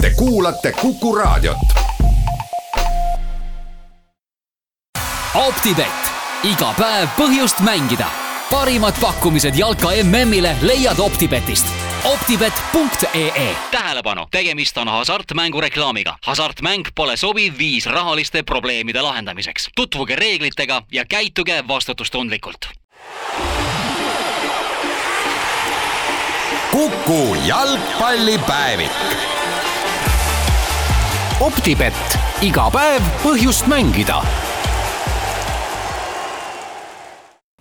Te kuulate Kuku Raadiot. optibett, iga päev põhjust mängida. parimad pakkumised jalka MM-ile leiad Optibetist optibet.ee tähelepanu, tegemist on hasartmängureklaamiga. hasartmäng pole sobiv viis rahaliste probleemide lahendamiseks. tutvuge reeglitega ja käituge vastutustundlikult Kuku jalgpallipäevik. Optibett, iga päev põhjust mängida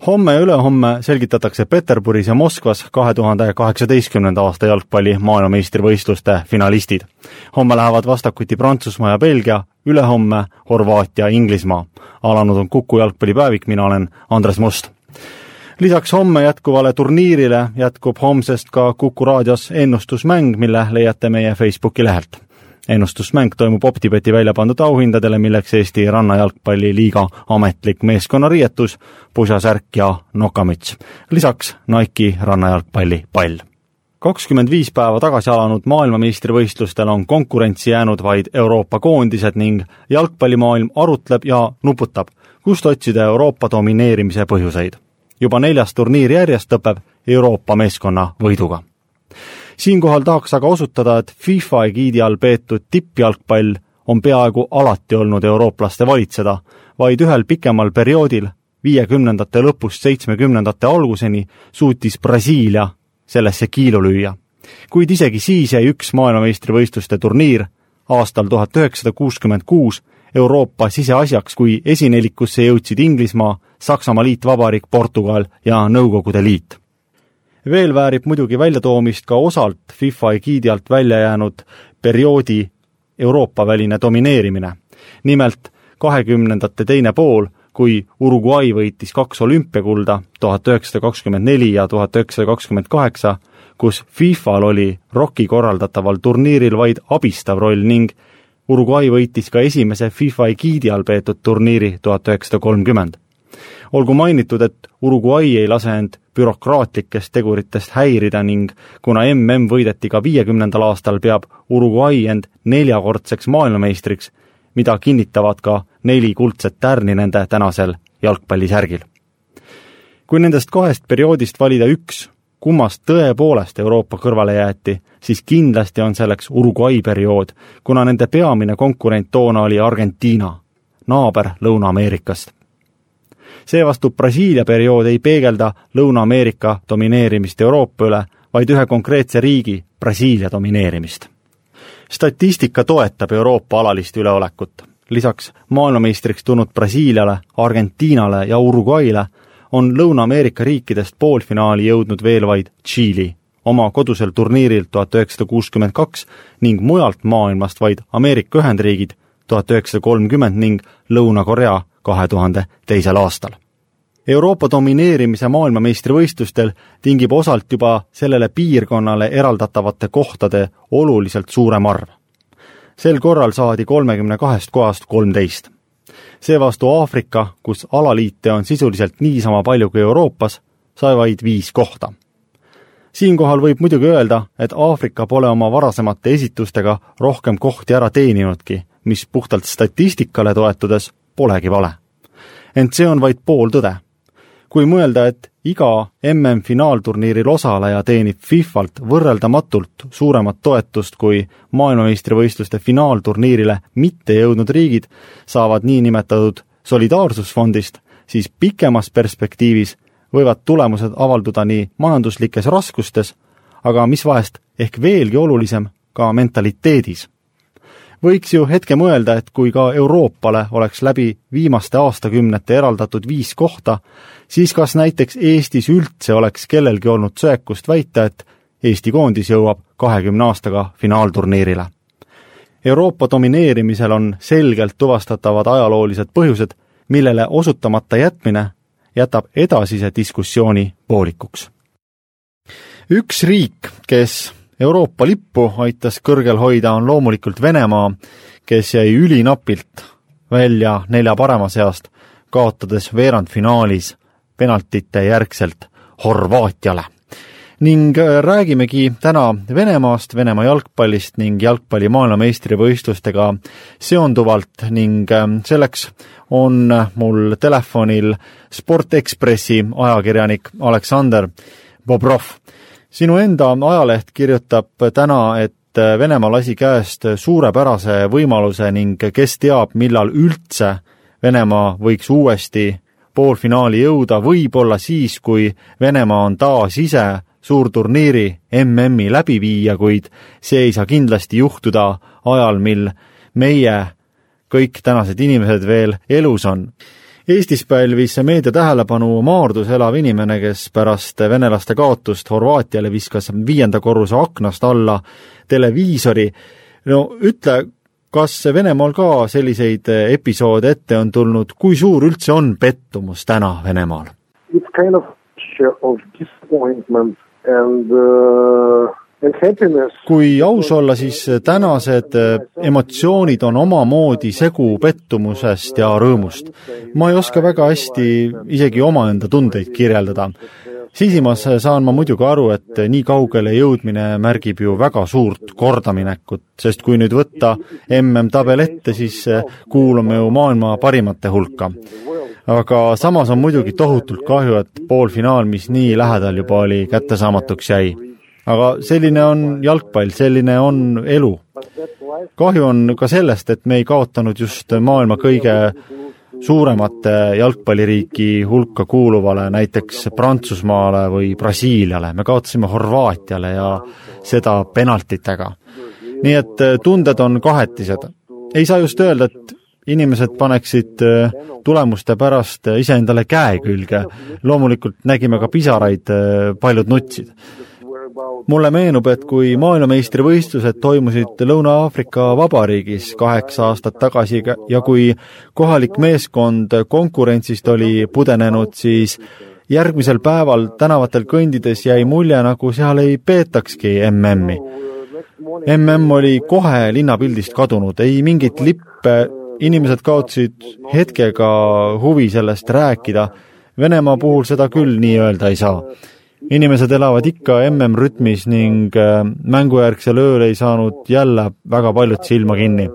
homme ja ülehomme selgitatakse Peterburis ja Moskvas kahe tuhande kaheksateistkümnenda aasta jalgpalli maailmameistrivõistluste finalistid. homme lähevad vastakuti Prantsusmaa ja Belgia, ülehomme Horvaatia, Inglismaa. alanud on Kuku jalgpallipäevik, mina olen Andres Must lisaks homme jätkuvale turniirile jätkub homsest ka Kuku raadios ennustusmäng, mille leiate meie Facebooki lehelt. Ennustusmäng toimub Optibeti välja pandud auhindadele, milleks Eesti Rannajalgpalliliiga ametlik meeskonnariietus, pusasärk ja nokamüts. lisaks Nike'i rannajalgpalli pall kakskümmend viis päeva tagasi alanud maailmameistrivõistlustel on konkurentsi jäänud vaid Euroopa koondised ning jalgpallimaailm arutleb ja nuputab, kust otsida Euroopa domineerimise põhjuseid juba neljas turniir järjest lõpeb Euroopa meeskonna võiduga. Siinkohal tahaks aga osutada, et FIFA egiidi all peetud tippjalgpall on peaaegu alati olnud eurooplaste valitseda, vaid ühel pikemal perioodil, viiekümnendate lõpust seitsmekümnendate alguseni, suutis Brasiilia sellesse kiilu lüüa. kuid isegi siis jäi üks maailmameistrivõistluste turniir aastal tuhat üheksasada kuuskümmend kuus Euroopa siseasjaks, kui esinelikusse jõudsid Inglismaa, Saksamaa Liitvabariik, Portugal ja Nõukogude Liit. Veel väärib muidugi väljatoomist ka osalt FIFA egiidi alt välja jäänud perioodi Euroopa-väline domineerimine. nimelt kahekümnendate teine pool, kui Uruguay võitis kaks olümpiakulda, tuhat üheksasada kakskümmend neli ja tuhat üheksasada kakskümmend kaheksa, kus Fifal oli ROK-i korraldataval turniiril vaid abistav roll ning Uruguay võitis ka esimese FIFA egiidi all peetud turniiri tuhat üheksasada kolmkümmend. olgu mainitud, et Uruguay ei lase end bürokraatlikest teguritest häirida ning kuna mm võideti ka viiekümnendal aastal, peab Uruguay end neljakordseks maailmameistriks, mida kinnitavad ka neli kuldset tärni nende tänasel jalgpallisärgil. kui nendest kahest perioodist valida üks, kummast tõepoolest Euroopa kõrvale jäeti, siis kindlasti on selleks Uruguay periood, kuna nende peamine konkurent toona oli Argentiina, naaber Lõuna-Ameerikast. Seevastu Brasiilia periood ei peegelda Lõuna-Ameerika domineerimist Euroopa üle, vaid ühe konkreetse riigi, Brasiilia domineerimist. statistika toetab Euroopa alalist üleolekut. lisaks maailmameistriks tulnud Brasiiliale, Argentiinale ja Uruguay'le on Lõuna-Ameerika riikidest poolfinaali jõudnud veel vaid Tšiili oma kodusel turniiril tuhat üheksasada kuuskümmend kaks ning mujalt maailmast vaid Ameerika Ühendriigid tuhat üheksasada kolmkümmend ning Lõuna-Korea kahe tuhande teisel aastal. Euroopa domineerimise maailmameistrivõistlustel tingib osalt juba sellele piirkonnale eraldatavate kohtade oluliselt suurem arv. sel korral saadi kolmekümne kahest kohast kolmteist seevastu Aafrika, kus alaliite on sisuliselt niisama palju kui Euroopas, sai vaid viis kohta. siinkohal võib muidugi öelda, et Aafrika pole oma varasemate esitustega rohkem kohti ära teeninudki, mis puhtalt statistikale toetudes polegi vale. ent see on vaid pooltõde kui mõelda, et iga MM-finaalturniiril osaleja teenib Fifalt võrreldamatult suuremat toetust kui maailmameistrivõistluste finaalturniirile mitte jõudnud riigid saavad niinimetatud solidaarsusfondist, siis pikemas perspektiivis võivad tulemused avalduda nii majanduslikes raskustes, aga mis vahest ehk veelgi olulisem, ka mentaliteedis võiks ju hetke mõelda, et kui ka Euroopale oleks läbi viimaste aastakümnete eraldatud viis kohta, siis kas näiteks Eestis üldse oleks kellelgi olnud söekust väita, et Eesti koondis jõuab kahekümne aastaga finaalturniirile. Euroopa domineerimisel on selgelt tuvastatavad ajaloolised põhjused, millele osutamata jätmine jätab edasise diskussiooni poolikuks. üks riik, kes Euroopa lippu aitas kõrgel hoida, on loomulikult Venemaa, kes jäi ülinapilt välja nelja parema seast, kaotades veerandfinaalis penaltite järgselt Horvaatiale ning äh, räägimegi täna Venemaast, Venemaa jalgpallist ning jalgpalli maailmameistrivõistlustega seonduvalt ning äh, selleks on mul telefonil Sport Ekspressi ajakirjanik Aleksander Bobrov. Sinu enda ajaleht kirjutab täna, et Venemaa lasi käest suurepärase võimaluse ning kes teab, millal üldse Venemaa võiks uuesti poolfinaali jõuda, võib-olla siis, kui Venemaa on taas ise suurturniiri MM-i läbi viia, kuid see ei saa kindlasti juhtuda ajal, mil meie kõik tänased inimesed veel elus on. Eestis pälvis meedia tähelepanu Maardus elav inimene, kes pärast venelaste kaotust Horvaatiale viskas viienda korruse aknast alla televiisori. no ütle, kas Venemaal ka selliseid episoode ette on tulnud, kui suur üldse on pettumus täna Venemaal? It's kind of of disappointment and uh, kui aus olla, siis tänased äh, emotsioonid on omamoodi segu pettumusest ja rõõmust. ma ei oska väga hästi isegi omaenda tundeid kirjeldada. sisimas saan ma muidugi aru, et nii kaugele jõudmine märgib ju väga suurt kordaminekut, sest kui nüüd võtta MM-tabel ette, siis äh, kuulume ju maailma parimate hulka aga samas on muidugi tohutult kahju, et poolfinaal, mis nii lähedal juba oli, kättesaamatuks jäi. Aga selline on jalgpall, selline on elu. kahju on ka sellest, et me ei kaotanud just maailma kõige suuremate jalgpalliriiki hulka kuuluvale, näiteks Prantsusmaale või Brasiiliale, me kaotasime Horvaatiale ja seda penaltitega. nii et tunded on kahetised. ei saa just öelda, et inimesed paneksid äh, tulemuste pärast iseendale käe külge. loomulikult nägime ka pisaraid, äh, paljud nutsid. Mulle meenub, et kui maailmameistrivõistlused toimusid Lõuna-Aafrika Vabariigis kaheksa aastat tagasi ja kui kohalik meeskond konkurentsist oli pudenenud, siis järgmisel päeval tänavatel kõndides jäi mulje, nagu seal ei peetakski MM-i. MM oli kohe linnapildist kadunud, ei mingit lippe inimesed kaotasid hetkega huvi sellest rääkida. Venemaa puhul seda küll nii öelda ei saa. Inimesed elavad ikka MM-rütmis ning äh, mängujärgsel ööl ei saanud jälle väga paljud silma kinni.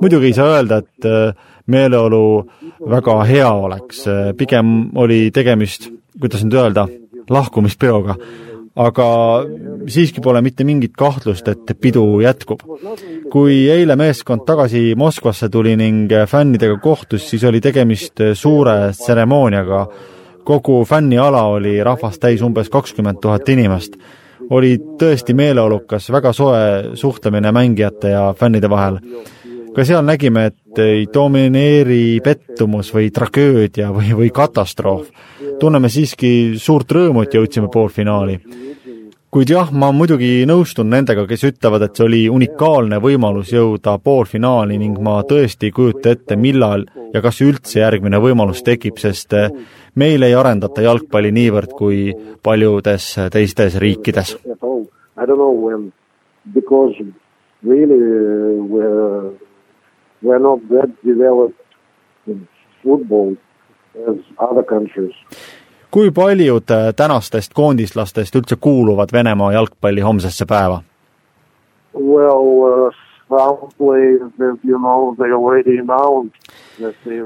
muidugi ei saa öelda, et äh, meeleolu väga hea oleks, äh, pigem oli tegemist, kuidas nüüd öelda, lahkumispeoga aga siiski pole mitte mingit kahtlust, et pidu jätkub. kui eile meeskond tagasi Moskvasse tuli ning fännidega kohtus, siis oli tegemist suure tseremooniaga. Kogu fänniala oli rahvast täis umbes kakskümmend tuhat inimest. oli tõesti meeleolukas, väga soe suhtlemine mängijate ja fännide vahel ka seal nägime, et ei domineeri pettumus või tragöödia või, või katastroof. tunneme siiski suurt rõõmu, et jõudsime poolfinaali kuid jah, ma muidugi nõustun nendega, kes ütlevad, et see oli unikaalne võimalus jõuda poolfinaali ning ma tõesti ei kujuta ette, millal ja kas üldse järgmine võimalus tekib, sest eh, meil ei arendata jalgpalli niivõrd kui paljudes teistes riikides. Really we're, we're not that developed in football as other countries kui paljud äh, tänastest koondislastest üldse kuuluvad Venemaa jalgpalli homsesse päeva? Well, uh,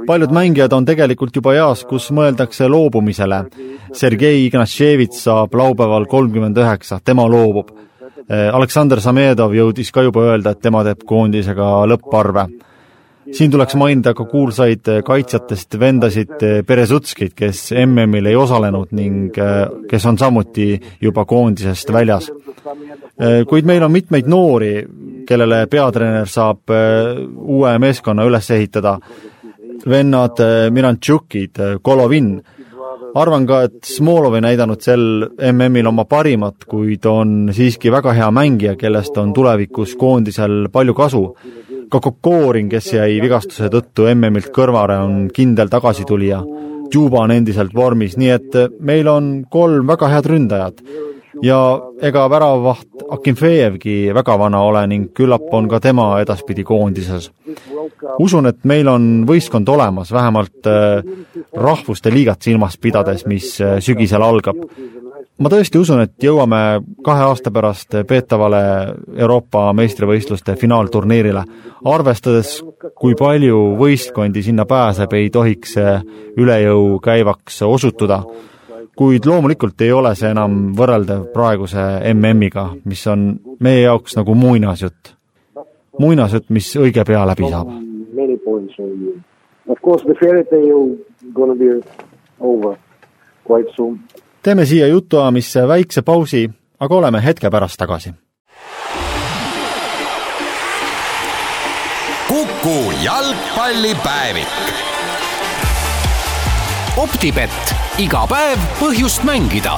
paljud mängijad on tegelikult juba eas, kus mõeldakse loobumisele. Sergei Ignatševitš saab laupäeval kolmkümmend üheksa, tema loobub. Äh, Aleksandr Samedov jõudis ka juba öelda, et tema teeb koondisega lõpparve siin tuleks mainida ka kuulsaid eh, kaitsjatest vendasid Berezutskit, eh, kes MM-il ei osalenud ning eh, kes on samuti juba koondisest väljas. Kuid meil on mitmeid noori, kellele peatreener saab uue meeskonna üles ehitada. vennad Mirantšukid, Golovin, arvan ka, et Smolov ei näidanud sel MM-il oma parimat, kuid on siiski väga hea mängija, kellest on tulevikus koondisel palju kasu ka Kokorin, kes jäi vigastuse tõttu MM-ilt kõrvale, on kindel tagasitulija. Juba on endiselt vormis, nii et meil on kolm väga head ründajat ja ega väravavaht Akinfejevgi väga vana ole ning küllap on ka tema edaspidi koondises. usun, et meil on võistkond olemas, vähemalt äh, rahvuste liigat silmas pidades, mis äh, sügisel algab. ma tõesti usun, et jõuame kahe aasta pärast peetavale Euroopa meistrivõistluste finaalturniirile. arvestades, kui palju võistkondi sinna pääseb, ei tohiks see üle jõu käivaks osutuda kuid loomulikult ei ole see enam võrreldav praeguse MM-iga, mis on meie jaoks nagu muinasjutt. muinasjutt, mis õige pea läbi saab. Teeme siia jutuajamisse väikse pausi, aga oleme hetke pärast tagasi. kuku jalgpallipäevik optibett, iga päev põhjust mängida.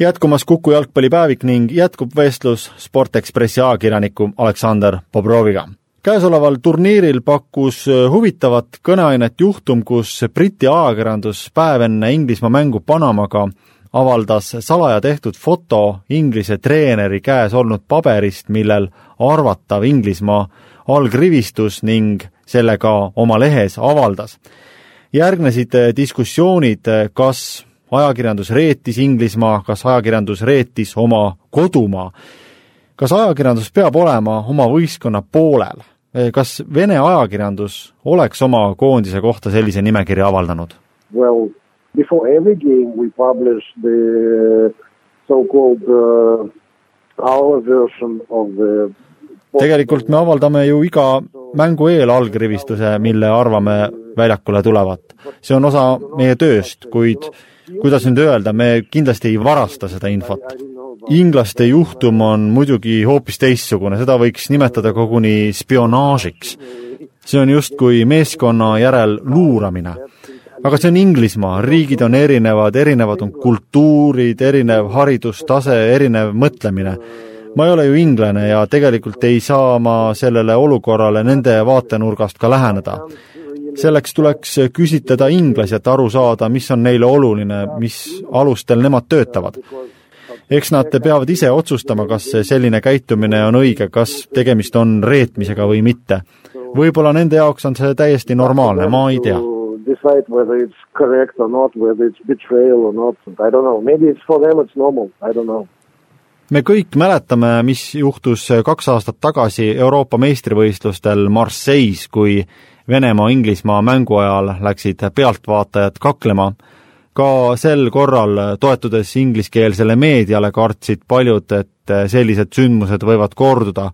jätkumas Kuku jalgpallipäevik ning jätkub vestlus Sport Ekspressi ajakirjaniku Aleksander Bobroviga. käesoleval turniiril pakkus huvitavat kõneainet juhtum, kus Briti ajakirjandus päev enne Inglismaa mängu Panamaga avaldas salaja tehtud foto Inglise treeneri käes olnud paberist, millel arvatav Inglismaa algrivistus ning selle ka oma lehes avaldas. järgnesid eh, diskussioonid, eh, kas ajakirjandus reetis Inglismaa, kas ajakirjandus reetis oma kodumaa, kas ajakirjandus peab olema oma võistkonna poolel, eh, kas Vene ajakirjandus oleks oma koondise kohta sellise nimekirja avaldanud? Well, before every game we publish the so-called uh, our version of the tegelikult me avaldame ju iga mängu eel allkirjastuse, mille arvame väljakule tulevat. see on osa meie tööst, kuid kuidas nüüd öelda, me kindlasti ei varasta seda infot. inglaste juhtum on muidugi hoopis teistsugune, seda võiks nimetada koguni spionaažiks. see on justkui meeskonna järel luuramine. aga see on Inglismaa, riigid on erinevad, erinevad on kultuurid, erinev haridustase, erinev mõtlemine ma ei ole ju inglane ja tegelikult ei saa ma sellele olukorrale nende vaatenurgast ka läheneda. selleks tuleks küsitleda inglasi, et aru saada, mis on neile oluline, mis alustel nemad töötavad. eks nad peavad ise otsustama, kas selline käitumine on õige, kas tegemist on reetmisega või mitte. võib-olla nende jaoks on see täiesti normaalne, ma ei tea decide whether it's correct or not, whether it's betrayal or not. I don't know. Maybe it's for them it's normal. I don't know me kõik mäletame, mis juhtus kaks aastat tagasi Euroopa meistrivõistlustel Marseille's, kui Venemaa-Inglismaa mängu ajal läksid pealtvaatajad kaklema. ka sel korral, toetudes ingliskeelsele meediale, kartsid paljud, et sellised sündmused võivad korduda.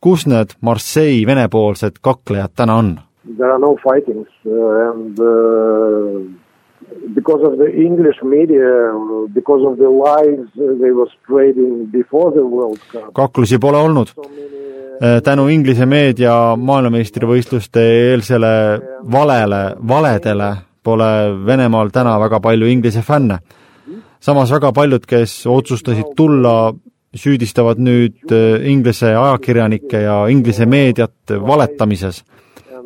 kus need Marseille venepoolsed kaklejad täna on? There are no fightings uh, and uh because of the English media, because of the lies they were spreading before the World Cup. kaklusi pole olnud. Äh, tänu Inglise meedia maailmameistrivõistluste eelsele valele, valedele pole Venemaal täna väga palju Inglise fänne. samas väga paljud, kes otsustasid tulla, süüdistavad nüüd äh, Inglise ajakirjanikke ja Inglise meediat valetamises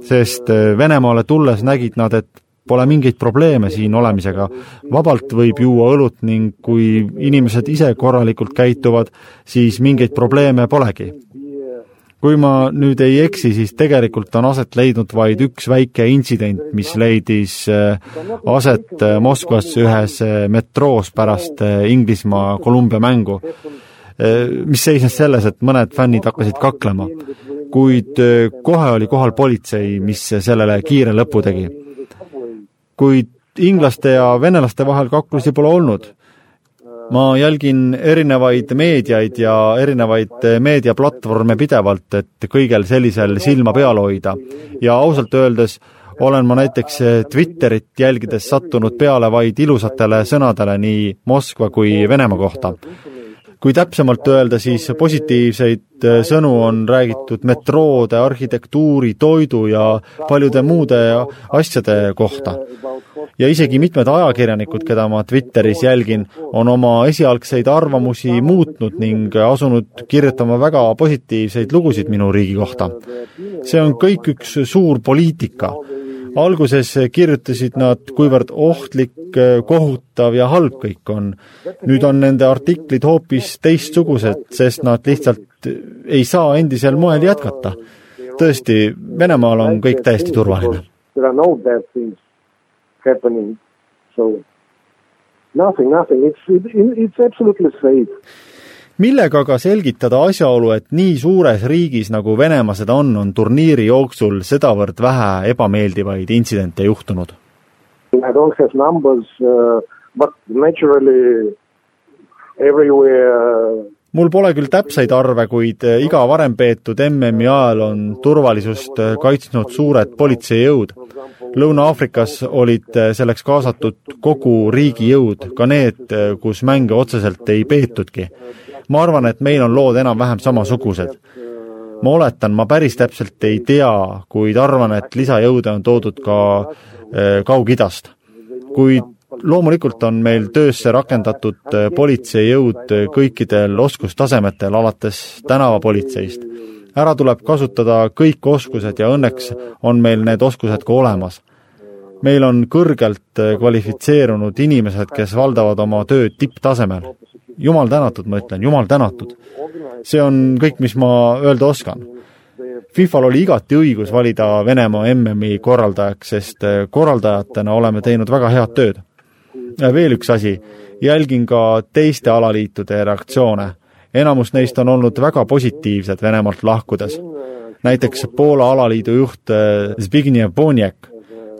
sest äh, Venemaale tulles nägid nad, et Pole mingeid probleeme siin olemisega. vabalt võib juua õlut ning kui inimesed ise korralikult käituvad, siis mingeid probleeme polegi. kui ma nüüd ei eksi, siis tegelikult on aset leidnud vaid üks väike intsident, mis leidis äh, aset äh, Moskvas ühes äh, metroos pärast Inglismaa Kolumbia mängu mis seisnes selles, et mõned fännid hakkasid kaklema. kuid kohe oli kohal politsei, mis sellele kiire lõpu tegi kuid inglaste ja venelaste vahel kaklusi pole olnud. ma jälgin erinevaid meediaid ja erinevaid meediaplatvorme pidevalt, et kõigel sellisel silma peal hoida ja ausalt öeldes olen ma näiteks Twitterit jälgides sattunud peale vaid ilusatele sõnadele nii Moskva kui Venemaa kohta. Kui täpsemalt öelda, siis positiivseid äh, sõnu on räägitud metroode, arhitektuuri, toidu ja paljude muude asjade kohta. ja isegi mitmed ajakirjanikud, keda ma Twitteris jälgin, on oma esialgseid arvamusi muutnud ning asunud kirjutama väga positiivseid lugusid minu riigi kohta. see on kõik üks suur poliitika alguses kirjutasid nad, kuivõrd ohtlik, kohutav ja halb kõik on. nüüd on nende artiklid hoopis teistsugused, sest nad lihtsalt ei saa endisel moel jätkata. tõesti, Venemaal on kõik täiesti turvaline. There are no bad things happening, so nothing, nothing, it's, it's absolutely safe millega aga selgitada asjaolu, et nii suures riigis, nagu Venemaa seda on, on turniiri jooksul sedavõrd vähe ebameeldivaid intsidente juhtunud? I don't have numbers uh, but naturally everywhere mul pole küll täpseid arve, kuid iga varem peetud MM-i ajal on turvalisust kaitsnud suured politseijõud. Lõuna-Aafrikas olid selleks kaasatud kogu riigi jõud, ka need, kus mänge otseselt ei peetudki ma arvan, et meil on lood enam-vähem samasugused. ma oletan, ma päris täpselt ei tea, kuid arvan, et lisajõude on toodud ka äh, Kaug-Idast. kuid loomulikult on meil töösse rakendatud äh, politseijõud kõikidel oskustasemetel, alates tänavapolitseist. ära tuleb kasutada kõik oskused ja õnneks on meil need oskused ka olemas meil on kõrgelt kvalifitseerunud inimesed, kes valdavad oma tööd tipptasemel jumal tänatud, ma ütlen, jumal tänatud. see on kõik, mis ma öelda oskan. Fifal oli igati õigus valida Venemaa MM-i korraldajaks, sest eh, korraldajatena oleme teinud väga head tööd. veel üks asi, jälgin ka teiste alaliitude reaktsioone. enamus neist on olnud väga positiivsed Venemaalt lahkudes. näiteks Poola alaliidu juht eh, Zbigniew Boniek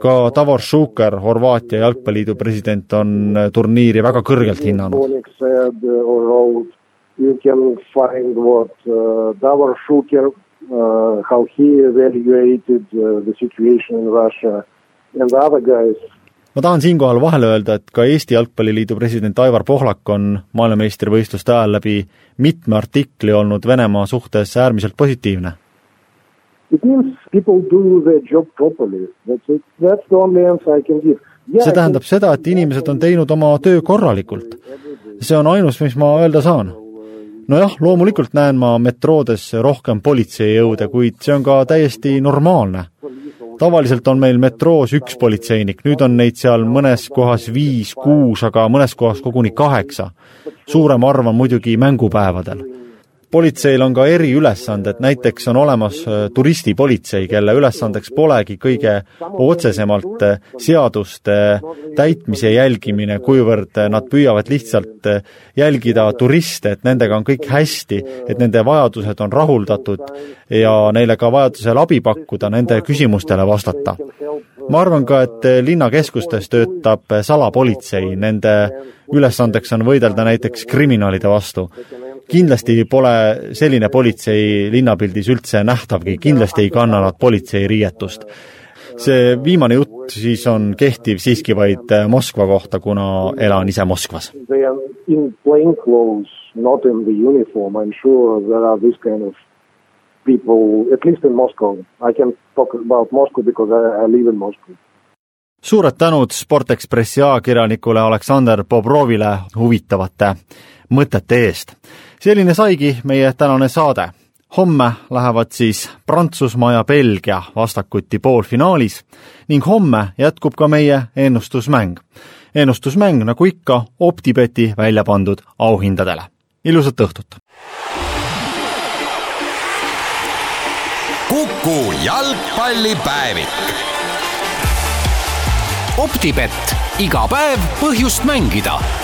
ka Davor Šuker, Horvaatia jalgpalliliidu president, on turniiri väga kõrgelt hinnanud. You can find what uh, Davor Shuker, uh, how he evaluated uh, the situation in Russia and other guys ma tahan siinkohal vahele öelda, et ka Eesti Jalgpalliliidu president Aivar Pohlak on maailmameistrivõistluste ajal läbi mitme artikli olnud Venemaa suhtes äärmiselt positiivne see tähendab seda, et inimesed on teinud oma töö korralikult. see on ainus, mis ma öelda saan. nojah, loomulikult näen ma metroodes rohkem politseijõude, kuid see on ka täiesti normaalne. tavaliselt on meil metroos üks politseinik, nüüd on neid seal mõnes kohas viis, kuus, aga mõnes kohas koguni kaheksa. suurem arv on muidugi mängupäevadel politseil on ka eriülesanded, näiteks on olemas äh, turistipolitsei, kelle ülesandeks polegi kõige otsesemalt äh, seaduste täitmise jälgimine, kuivõrd äh, nad püüavad lihtsalt jälgida turiste, et nendega on kõik hästi, et nende vajadused on rahuldatud ja neile ka vajadusel abi pakkuda, nende küsimustele vastata. ma arvan ka, et linnakeskustes töötab salapolitsei, nende ülesandeks on võidelda näiteks kriminaalide vastu kindlasti pole selline politsei linnapildis üldse nähtavgi, kindlasti ei kanna nad politseiriietust. see viimane jutt siis on kehtiv siiski vaid Moskva kohta, kuna elan ise Moskvas. Not in the uniform, I am sure there are this kind of people, at least in Moscow. I can talk about Moscow because I, I live in Moscow suured tänud Sport Ekspressi ajakirjanikule Aleksander Bobrovile huvitavate mõtete eest selline saigi meie tänane saade. homme lähevad siis Prantsusmaa ja Belgia vastakuti poolfinaalis ning homme jätkub ka meie ennustusmäng. ennustusmäng, nagu ikka, OpTibeti välja pandud auhindadele. ilusat õhtut! kuku jalgpallipäevik. optibett, iga päev põhjust mängida